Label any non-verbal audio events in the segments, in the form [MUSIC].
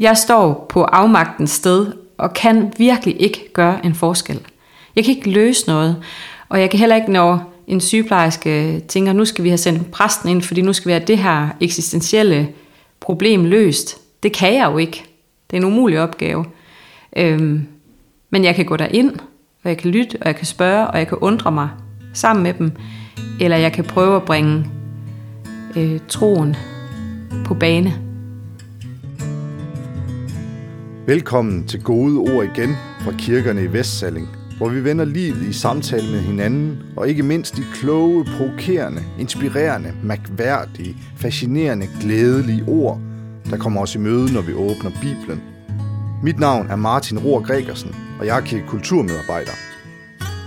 Jeg står på afmagtens sted og kan virkelig ikke gøre en forskel. Jeg kan ikke løse noget, og jeg kan heller ikke, når en sygeplejerske tænker, nu skal vi have sendt præsten ind, fordi nu skal vi have det her eksistentielle problem løst. Det kan jeg jo ikke. Det er en umulig opgave. Øhm, men jeg kan gå derind, og jeg kan lytte, og jeg kan spørge, og jeg kan undre mig sammen med dem. Eller jeg kan prøve at bringe øh, troen på bane. Velkommen til Gode Ord igen fra kirkerne i Vestsalling, hvor vi vender livet i samtale med hinanden, og ikke mindst de kloge, provokerende, inspirerende, mærkværdige, fascinerende, glædelige ord, der kommer os i møde, når vi åbner Bibelen. Mit navn er Martin Rohr Gregersen, og jeg er kirkekulturmedarbejder.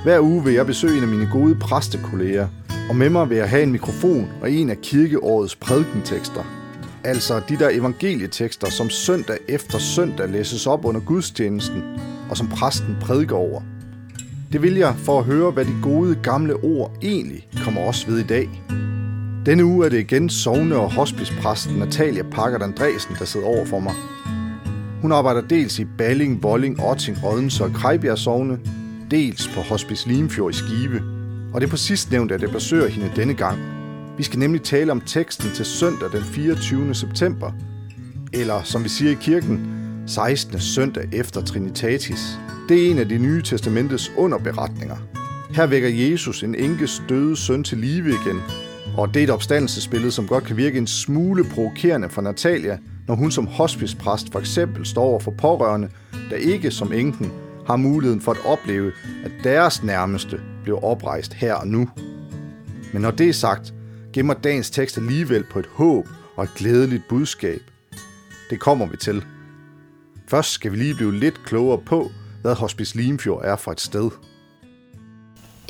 Hver uge vil jeg besøge en af mine gode præstekolleger, og med mig vil jeg have en mikrofon og en af kirkeårets prædikentekster – Altså de der evangelietekster, som søndag efter søndag læses op under gudstjenesten, og som præsten prædiker over. Det vil jeg for at høre, hvad de gode gamle ord egentlig kommer os ved i dag. Denne uge er det igen sovne- og hospicepræsten Natalia Packard Andresen, der sidder over for mig. Hun arbejder dels i Balling, Volling, Otting, Odense og Krejbjerg sovne, dels på Hospice Limfjord i Skive. Og det er på sidst nævnt, at jeg besøger hende denne gang – vi skal nemlig tale om teksten til søndag den 24. september, eller som vi siger i kirken, 16. søndag efter Trinitatis. Det er en af de nye testamentets underberetninger. Her vækker Jesus en enkes døde søn til live igen, og det er et opstandelsesbillede, som godt kan virke en smule provokerende for Natalia, når hun som hospicepræst for eksempel står over for pårørende, der ikke som enken har muligheden for at opleve, at deres nærmeste blev oprejst her og nu. Men når det er sagt, gemmer dagens tekst alligevel på et håb og et glædeligt budskab. Det kommer vi til. Først skal vi lige blive lidt klogere på, hvad Hospice Limfjord er for et sted.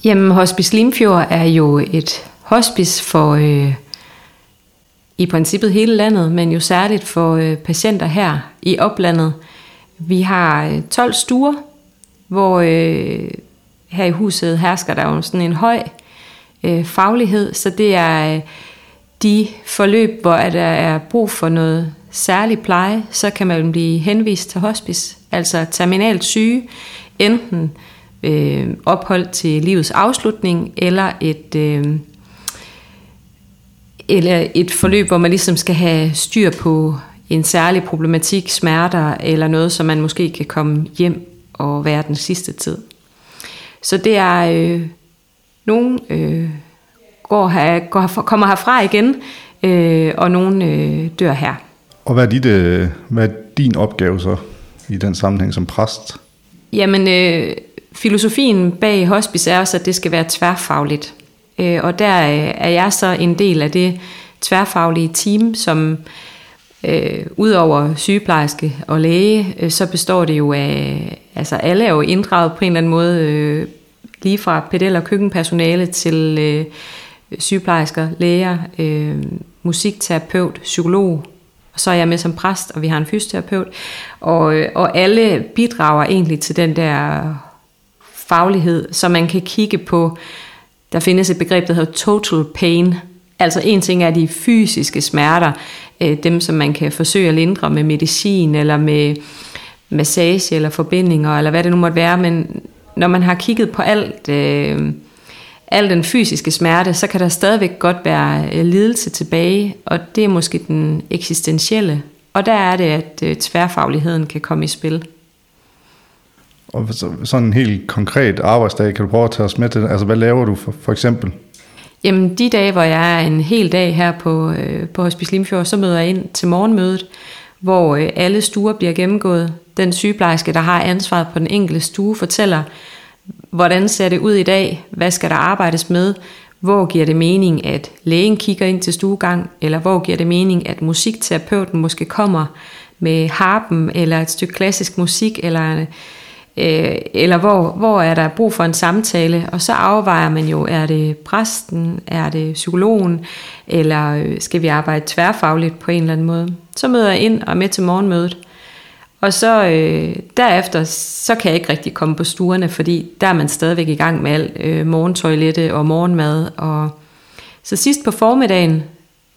Jamen, Hospice Limfjord er jo et hospice for øh, i princippet hele landet, men jo særligt for øh, patienter her i oplandet. Vi har øh, 12 stuer, hvor øh, her i huset hersker der jo sådan en høj øh, faglighed, så det er øh, de forløb, hvor der er brug for noget særlig pleje, så kan man blive henvist til hospice, altså terminalt syge, enten øh, ophold til livets afslutning, eller et, øh, eller et forløb, hvor man ligesom skal have styr på en særlig problematik, smerter, eller noget, som man måske kan komme hjem og være den sidste tid. Så det er øh, nogen øh, går her, går, kommer herfra igen, øh, og nogen øh, dør her. Og hvad er, dit, øh, hvad er din opgave så i den sammenhæng som præst? Jamen, øh, filosofien bag hospice er også, at det skal være tværfagligt. Øh, og der øh, er jeg så en del af det tværfaglige team, som øh, udover sygeplejerske og læge, øh, så består det jo af, altså alle er jo inddraget på en eller anden måde, øh, lige fra pedel- og køkkenpersonale til øh, sygeplejersker, læger, øh, musikterapeut, psykolog, og så er jeg med som præst, og vi har en fysioterapeut, og, øh, og alle bidrager egentlig til den der faglighed, så man kan kigge på, der findes et begreb, der hedder total pain, altså en ting er de fysiske smerter, øh, dem som man kan forsøge at lindre med medicin, eller med massage, eller forbindinger, eller hvad det nu måtte være, men når man har kigget på alt, øh, al den fysiske smerte, så kan der stadigvæk godt være øh, lidelse tilbage, og det er måske den eksistentielle. Og der er det, at øh, tværfagligheden kan komme i spil. Og sådan en helt konkret arbejdsdag, kan du prøve at tage os med til Altså, hvad laver du for, for eksempel? Jamen, de dage, hvor jeg er en hel dag her på, øh, på Hospice Limfjord, så møder jeg ind til morgenmødet, hvor øh, alle stuer bliver gennemgået. Den sygeplejerske, der har ansvaret på den enkelte stue, fortæller, hvordan ser det ud i dag, hvad skal der arbejdes med, hvor giver det mening, at lægen kigger ind til stuegang, eller hvor giver det mening, at musikterapeuten måske kommer med harpen, eller et stykke klassisk musik, eller, øh, eller hvor, hvor er der brug for en samtale, og så afvejer man jo, er det præsten, er det psykologen, eller øh, skal vi arbejde tværfagligt på en eller anden måde. Så møder jeg ind og er med til morgenmødet, og så øh, derefter, så kan jeg ikke rigtig komme på stuerne, fordi der er man stadigvæk i gang med alt øh, morgentoilette og morgenmad. Og så sidst på formiddagen,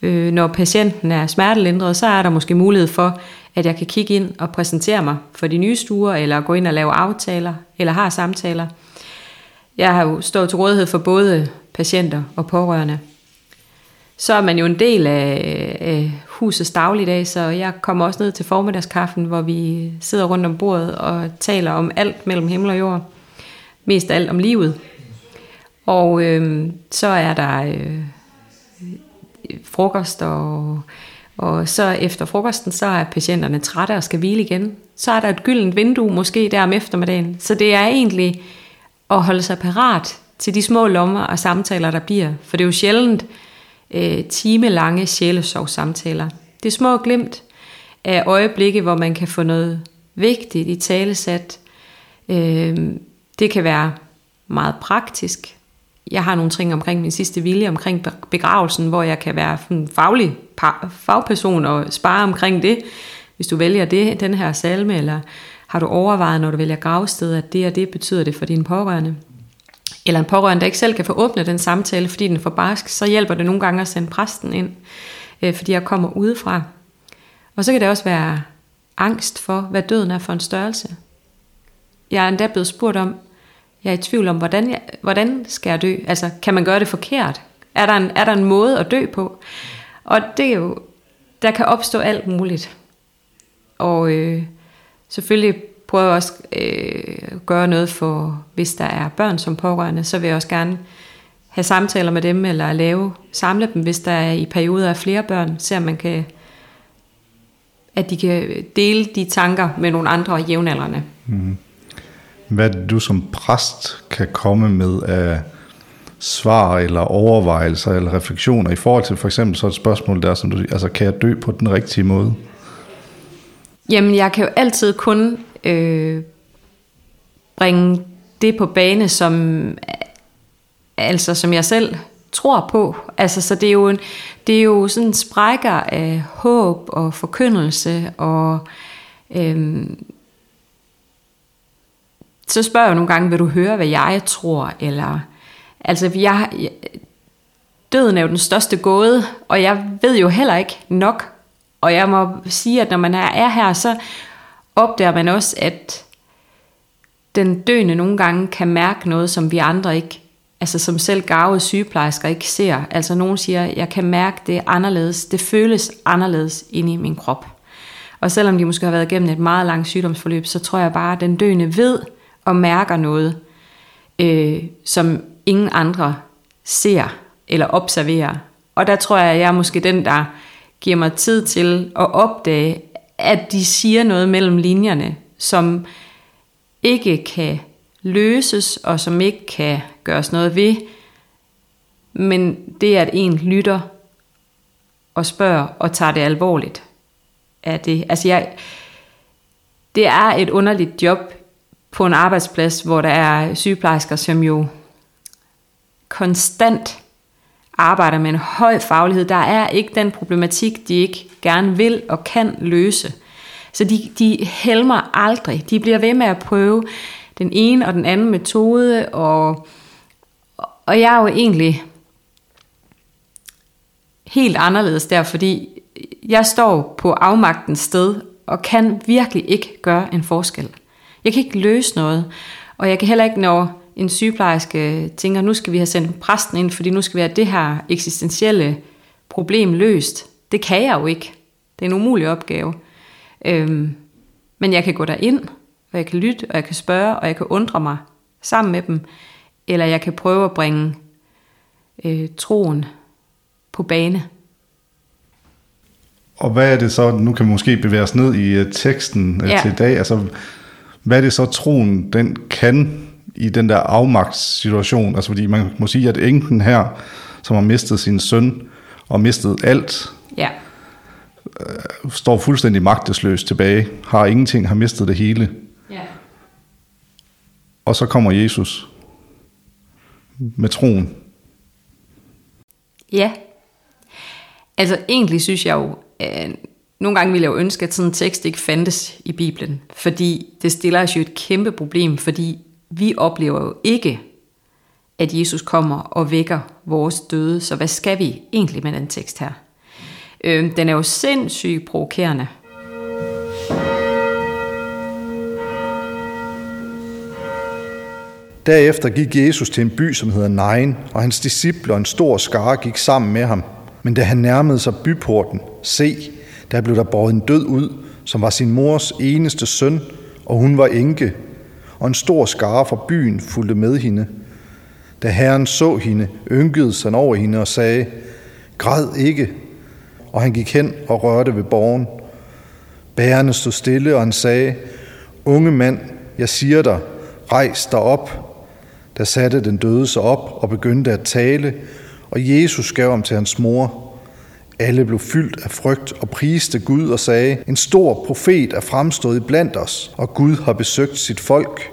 øh, når patienten er smertelindret, så er der måske mulighed for, at jeg kan kigge ind og præsentere mig for de nye stuer, eller gå ind og lave aftaler, eller har samtaler. Jeg har jo stået til rådighed for både patienter og pårørende. Så er man jo en del af, af husets dagligdag, så jeg kommer også ned til formiddagskaffen, hvor vi sidder rundt om bordet og taler om alt mellem himmel og jord. Mest alt om livet. Og øh, så er der øh, frokost, og, og så efter frokosten, så er patienterne trætte og skal hvile igen. Så er der et gyldent vindue måske der om eftermiddagen. Så det er egentlig at holde sig parat til de små lommer og samtaler, der bliver. For det er jo sjældent øh, timelange sjælesorgssamtaler. Det er små glimt af øjeblikke, hvor man kan få noget vigtigt i talesat. Øh, det kan være meget praktisk. Jeg har nogle ting omkring min sidste vilje, omkring begravelsen, hvor jeg kan være en faglig fagperson og spare omkring det. Hvis du vælger det, den her salme, eller har du overvejet, når du vælger gravsted, at det og det betyder det for dine pårørende? Eller en pårørende, der ikke selv kan få åbnet den samtale, fordi den er for barsk, så hjælper det nogle gange at sende præsten ind, øh, fordi jeg kommer udefra. Og så kan det også være angst for, hvad døden er for en størrelse. Jeg er endda blevet spurgt om, jeg er i tvivl om, hvordan, jeg, hvordan skal jeg dø? Altså, kan man gøre det forkert? Er der, en, er der en måde at dø på? Og det er jo, der kan opstå alt muligt. Og øh, selvfølgelig prøver jeg også øh, gøre noget for, hvis der er børn som pårørende, så vil jeg også gerne have samtaler med dem, eller lave, samle dem, hvis der er i perioder af flere børn, så man kan, at de kan dele de tanker med nogle andre jævnaldrende. Mm hvad du som præst kan komme med af svar eller overvejelser eller refleksioner i forhold til for eksempel så et spørgsmål der, som du altså kan jeg dø på den rigtige måde? Jamen jeg kan jo altid kun øh, bringe det på bane, som, altså, som jeg selv tror på. Altså, så det er jo, en, det er jo sådan sprækker af håb og forkyndelse og øhm, så spørger jeg nogle gange, vil du høre, hvad jeg tror? Eller, altså, jeg, jeg, døden er jo den største gåde, og jeg ved jo heller ikke nok. Og jeg må sige, at når man er her, så opdager man også, at den døende nogle gange kan mærke noget, som vi andre ikke, altså som selv gavede sygeplejersker ikke ser. Altså nogen siger, jeg kan mærke det anderledes, det føles anderledes inde i min krop. Og selvom de måske har været igennem et meget langt sygdomsforløb, så tror jeg bare, at den døende ved, og mærker noget, øh, som ingen andre ser eller observerer. Og der tror jeg, at jeg er måske den, der giver mig tid til at opdage, at de siger noget mellem linjerne, som ikke kan løses, og som ikke kan gøres noget ved. Men det, at en lytter og spørger og tager det alvorligt, er det. Altså jeg, det er et underligt job på en arbejdsplads, hvor der er sygeplejersker, som jo konstant arbejder med en høj faglighed. Der er ikke den problematik, de ikke gerne vil og kan løse. Så de, de helmer aldrig. De bliver ved med at prøve den ene og den anden metode, og, og jeg er jo egentlig helt anderledes der, fordi jeg står på afmagtens sted og kan virkelig ikke gøre en forskel. Jeg kan ikke løse noget. Og jeg kan heller ikke, når en sygeplejerske tænker, nu skal vi have sendt præsten ind, fordi nu skal vi have det her eksistentielle problem løst. Det kan jeg jo ikke. Det er en umulig opgave. Øhm, men jeg kan gå derind, og jeg kan lytte, og jeg kan spørge, og jeg kan undre mig sammen med dem. Eller jeg kan prøve at bringe øh, troen på bane. Og hvad er det så, nu kan vi måske bevæge os ned i uh, teksten uh, ja. til i dag, altså hvad er det så troen, den kan i den der afmagtssituation? Altså fordi man må sige, at enken her, som har mistet sin søn og mistet alt, ja. øh, står fuldstændig magtesløs tilbage, har ingenting, har mistet det hele. Ja. Og så kommer Jesus med troen. Ja. Altså egentlig synes jeg jo, nogle gange ville jeg jo ønske, at sådan en tekst ikke fandtes i Bibelen, fordi det stiller os jo et kæmpe problem, fordi vi oplever jo ikke, at Jesus kommer og vækker vores døde, så hvad skal vi egentlig med den tekst her? Øh, den er jo sindssygt provokerende. Derefter gik Jesus til en by, som hedder Nain, og hans disciple og en stor skare gik sammen med ham. Men da han nærmede sig byporten, se, der blev der båret en død ud, som var sin mors eneste søn, og hun var enke, og en stor skare fra byen fulgte med hende. Da herren så hende, ynkede han over hende og sagde, Græd ikke. Og han gik hen og rørte ved borgen. Bærerne stod stille, og han sagde, Unge mand, jeg siger dig, rejs dig op. Der satte den døde sig op og begyndte at tale, og Jesus gav ham til hans mor. Alle blev fyldt af frygt og priste Gud og sagde, en stor profet er fremstået blandt os, og Gud har besøgt sit folk.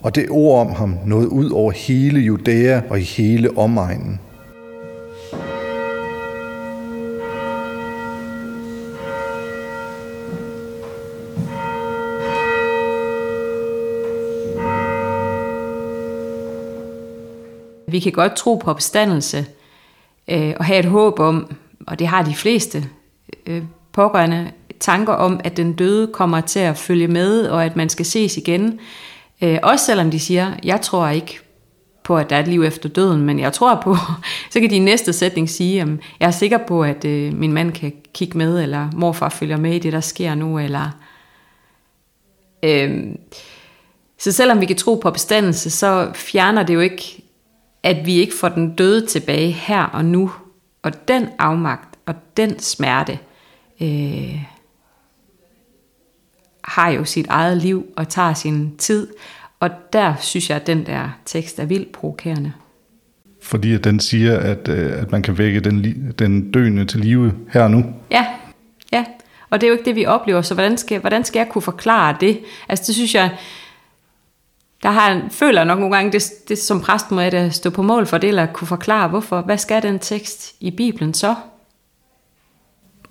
Og det ord om ham nåede ud over hele Judæa og i hele omegnen. Vi kan godt tro på opstandelse øh, og have et håb om, og det har de fleste øh, pårørende, tanker om, at den døde kommer til at følge med, og at man skal ses igen. Øh, også selvom de siger, jeg tror ikke på, at der er et liv efter døden, men jeg tror på, [LAUGHS] så kan de i næste sætning sige, at jeg er sikker på, at øh, min mand kan kigge med, eller morfar følger med i det, der sker nu, eller... Øh, så selvom vi kan tro på bestandelse, så fjerner det jo ikke at vi ikke får den døde tilbage her og nu. Og den afmagt og den smerte øh, har jo sit eget liv og tager sin tid. Og der synes jeg, at den der tekst er vildt provokerende. Fordi at den siger, at, øh, at man kan vække den, den døende til live her og nu. Ja, ja. Og det er jo ikke det, vi oplever, så hvordan skal, hvordan skal jeg kunne forklare det? Altså det synes jeg, der har, føler jeg nok nogle gange, det, det som præst må jeg da stå på mål for det, eller kunne forklare, hvorfor. Hvad skal den tekst i Bibelen så?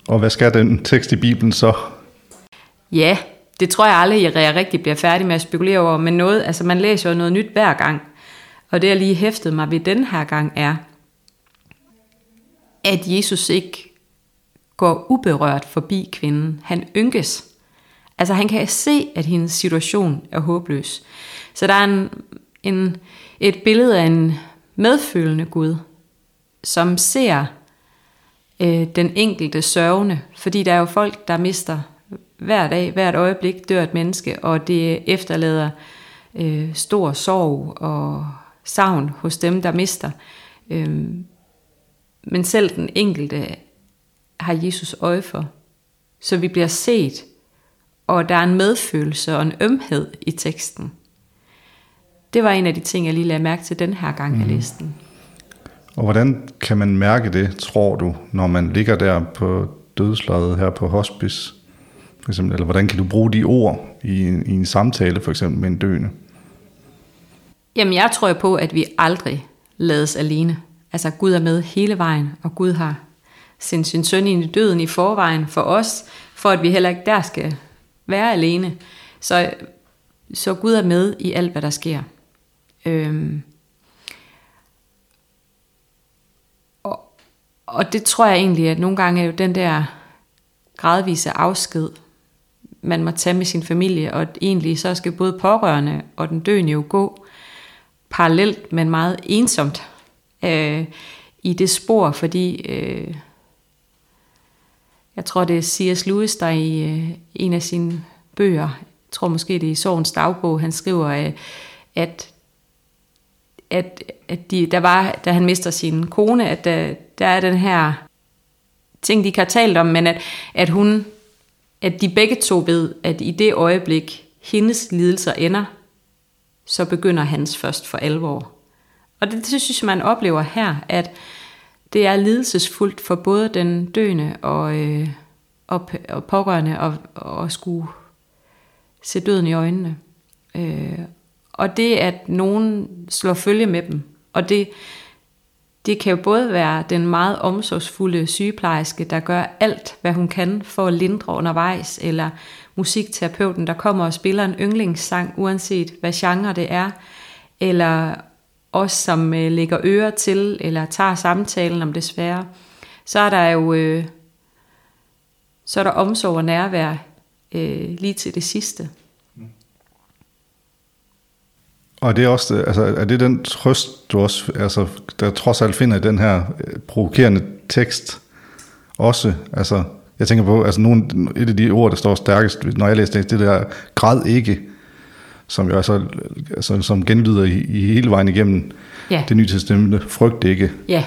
Og hvad skal den tekst i Bibelen så? Ja, det tror jeg aldrig, jeg rigtig bliver færdig med at spekulere over, men noget, altså man læser jo noget nyt hver gang. Og det, jeg lige hæftede mig ved den her gang, er, at Jesus ikke går uberørt forbi kvinden. Han ynkes. Altså han kan se, at hendes situation er håbløs. Så der er en, en, et billede af en medfølende Gud, som ser øh, den enkelte sørgende, fordi der er jo folk, der mister hver dag, hvert øjeblik dør et menneske, og det efterlader øh, stor sorg og savn hos dem, der mister. Øh, men selv den enkelte har Jesus øje for. Så vi bliver set, og der er en medfølelse og en ømhed i teksten. Det var en af de ting, jeg lige lagde mærke til den her gang, mm. jeg mhm. læste den. Og hvordan kan man mærke det, tror du, når man ligger der på dødslaget her på hospice? For eksempel, eller hvordan kan du bruge de ord i en, i en samtale, for eksempel med en døende? Jamen, jeg tror på, at vi aldrig lades alene. Altså, Gud er med hele vejen, og Gud har sendt sin søn ind i døden i forvejen for os, for at vi heller ikke der skal være alene. Så, så Gud er med i alt, hvad der sker. Øhm, og, og det tror jeg egentlig, at nogle gange er jo den der gradvise afsked, man må tage med sin familie, og egentlig så skal både pårørende og den døende jo gå parallelt, men meget ensomt øh, i det spor, fordi øh, jeg tror det er C.S. Lewis, der i øh, en af sine bøger, jeg tror måske det er i Sorgens dagbog, han skriver, øh, at at, at de, der var, da han mister sin kone, at der, der er den her ting, de ikke har talt om, men at, at hun, at de begge to ved, at i det øjeblik, hendes lidelser ender, så begynder hans først for alvor. Og det, det synes jeg, man oplever her, at det er lidelsesfuldt for både den døende og, øh, og, og pårørende at, at skulle se døden i øjnene. Øh, og det, at nogen slår følge med dem. Og det, det kan jo både være den meget omsorgsfulde sygeplejerske, der gør alt, hvad hun kan for at lindre undervejs, eller musikterapeuten, der kommer og spiller en yndlingssang, uanset hvad genre det er, eller os, som øh, lægger ører til, eller tager samtalen om det svære, så er der jo øh, så er der omsorg og nærvær øh, lige til det sidste. Og det er også, altså, er det den trøst, du også, altså, der trods alt finder i den her øh, provokerende tekst også, altså, jeg tænker på, altså nogle, et af de ord, der står stærkest, når jeg læser det, det der græd ikke, som jo altså, altså som genlyder i, i hele vejen igennem ja. det nye testamente, frygt ikke. Ja.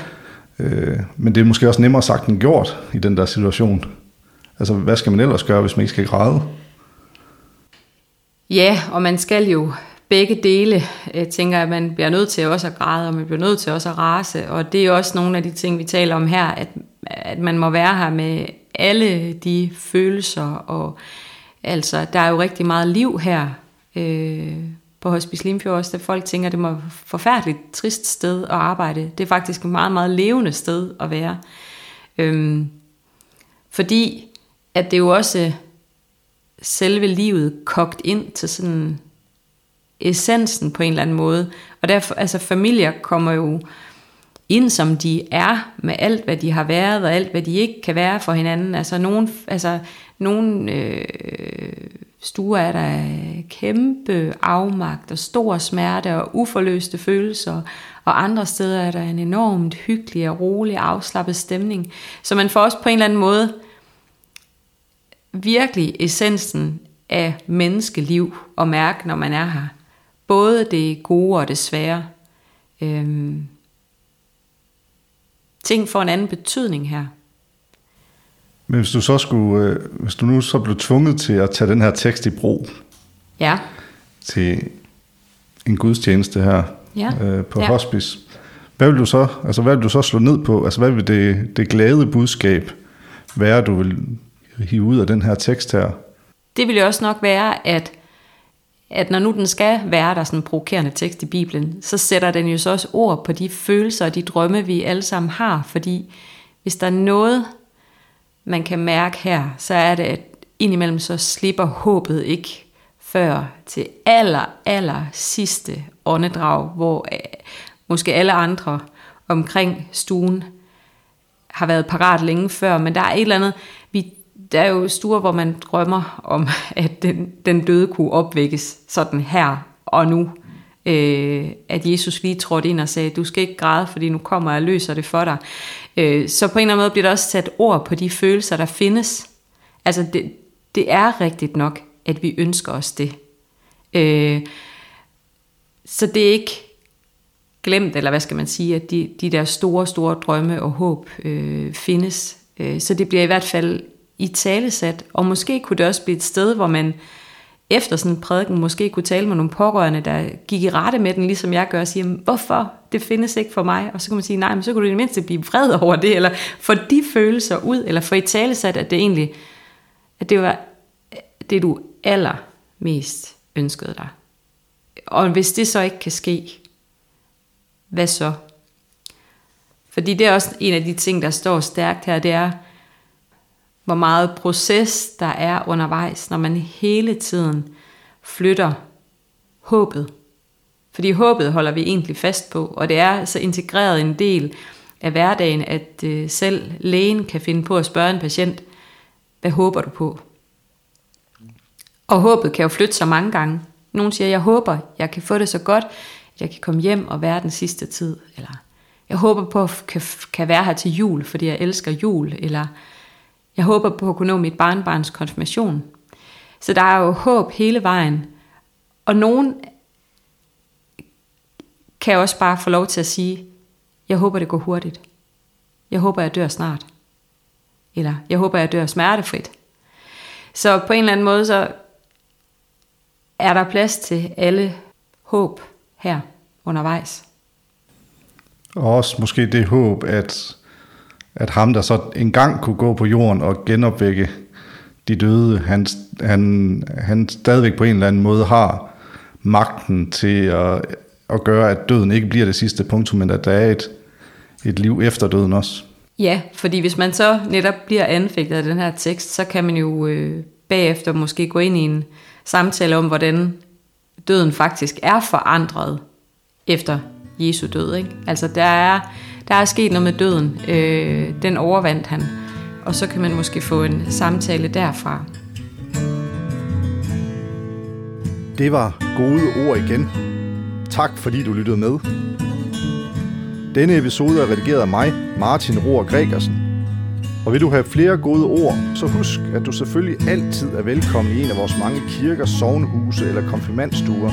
Øh, men det er måske også nemmere sagt end gjort i den der situation. Altså, hvad skal man ellers gøre, hvis man ikke skal græde? Ja, og man skal jo begge dele, øh, jeg tænker, at man bliver nødt til også at græde, og man bliver nødt til også at rase, og det er også nogle af de ting, vi taler om her, at, at man må være her med alle de følelser, og altså, der er jo rigtig meget liv her øh, på Hospice Limfjord også, at folk tænker, at det må være et forfærdeligt trist sted at arbejde. Det er faktisk et meget, meget levende sted at være. Øhm, fordi at det jo også selve livet kogt ind til sådan essensen på en eller anden måde. Og derfor, altså familier kommer jo ind, som de er, med alt, hvad de har været, og alt, hvad de ikke kan være for hinanden. Altså, nogen, altså, nogen øh, stuer er der kæmpe afmagt og stor smerte og uforløste følelser, og andre steder er der en enormt hyggelig og rolig, afslappet stemning. Så man får også på en eller anden måde virkelig essensen af menneskeliv og mærke, når man er her. Både det gode og det svære. Øhm, ting får en anden betydning her. Men hvis du så skulle, øh, hvis du nu så blev tvunget til at tage den her tekst i brug, ja. til en gudstjeneste her ja. øh, på ja. hospice, hvad vil du så, altså hvad vil du så slå ned på? Altså hvad vil det, det glade budskab være, du vil hive ud af den her tekst her? Det vil jo også nok være, at, at når nu den skal være der sådan en provokerende tekst i Bibelen, så sætter den jo så også ord på de følelser og de drømme, vi alle sammen har. Fordi hvis der er noget, man kan mærke her, så er det, at indimellem så slipper håbet ikke før til aller, aller sidste åndedrag, hvor øh, måske alle andre omkring stuen har været parat længe før, men der er et eller andet, der er jo stuer, hvor man drømmer om, [LAUGHS] at den, den døde kunne opvækkes sådan her og nu. Øh, at Jesus lige trådte ind og sagde, du skal ikke græde, fordi nu kommer jeg og løser det for dig. Øh, så på en eller anden måde bliver der også sat ord på de følelser, der findes. Altså det, det er rigtigt nok, at vi ønsker os det. Øh, så det er ikke glemt, eller hvad skal man sige, at de, de der store, store drømme og håb øh, findes. Øh, så det bliver i hvert fald i talesat, og måske kunne det også blive et sted, hvor man efter sådan en prædiken måske kunne tale med nogle pårørende, der gik i rette med den, ligesom jeg gør, og siger, hvorfor det findes ikke for mig? Og så kan man sige, nej, men så kunne du i det mindste blive vred [LAUGHS] over det, eller få de følelser ud, eller få i talesat, at det egentlig, at det var det, du allermest ønskede dig. Og hvis det så ikke kan ske, hvad så? Fordi det er også en af de ting, der står stærkt her, det er, hvor meget proces der er undervejs, når man hele tiden flytter håbet. Fordi håbet holder vi egentlig fast på, og det er så integreret en del af hverdagen, at øh, selv lægen kan finde på at spørge en patient, hvad håber du på? Og håbet kan jo flytte sig mange gange. Nogen siger, jeg håber, jeg kan få det så godt, at jeg kan komme hjem og være den sidste tid. Eller jeg håber på, at kan, kan være her til jul, fordi jeg elsker jul. Eller jeg håber på at kunne nå mit barnbarns konfirmation. Så der er jo håb hele vejen. Og nogen kan også bare få lov til at sige, jeg håber det går hurtigt. Jeg håber jeg dør snart. Eller jeg håber jeg dør smertefrit. Så på en eller anden måde så er der plads til alle håb her undervejs. Og også måske det håb, at, at ham, der så engang kunne gå på jorden og genopvække de døde, han, han, han stadigvæk på en eller anden måde har magten til at, at gøre, at døden ikke bliver det sidste punktum, men at der er et, et liv efter døden også. Ja, fordi hvis man så netop bliver anfægtet af den her tekst, så kan man jo øh, bagefter måske gå ind i en samtale om, hvordan døden faktisk er forandret efter Jesu død. Ikke? Altså der er, der er sket noget med døden. Øh, den overvandt han. Og så kan man måske få en samtale derfra. Det var gode ord igen. Tak fordi du lyttede med. Denne episode er redigeret af mig, Martin Rohr Gregersen. Og vil du have flere gode ord, så husk, at du selvfølgelig altid er velkommen i en af vores mange kirker, sovnhuse eller konfirmandstuer.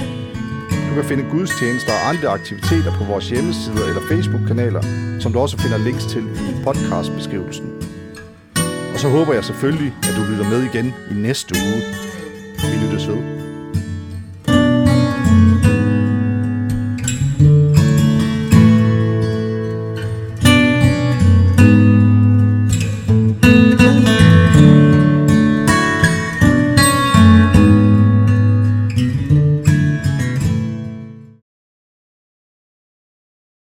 Du kan finde gudstjenester og andre aktiviteter på vores hjemmesider eller Facebook-kanaler, som du også finder links til i podcastbeskrivelsen. Og så håber jeg selvfølgelig, at du lytter med igen i næste uge.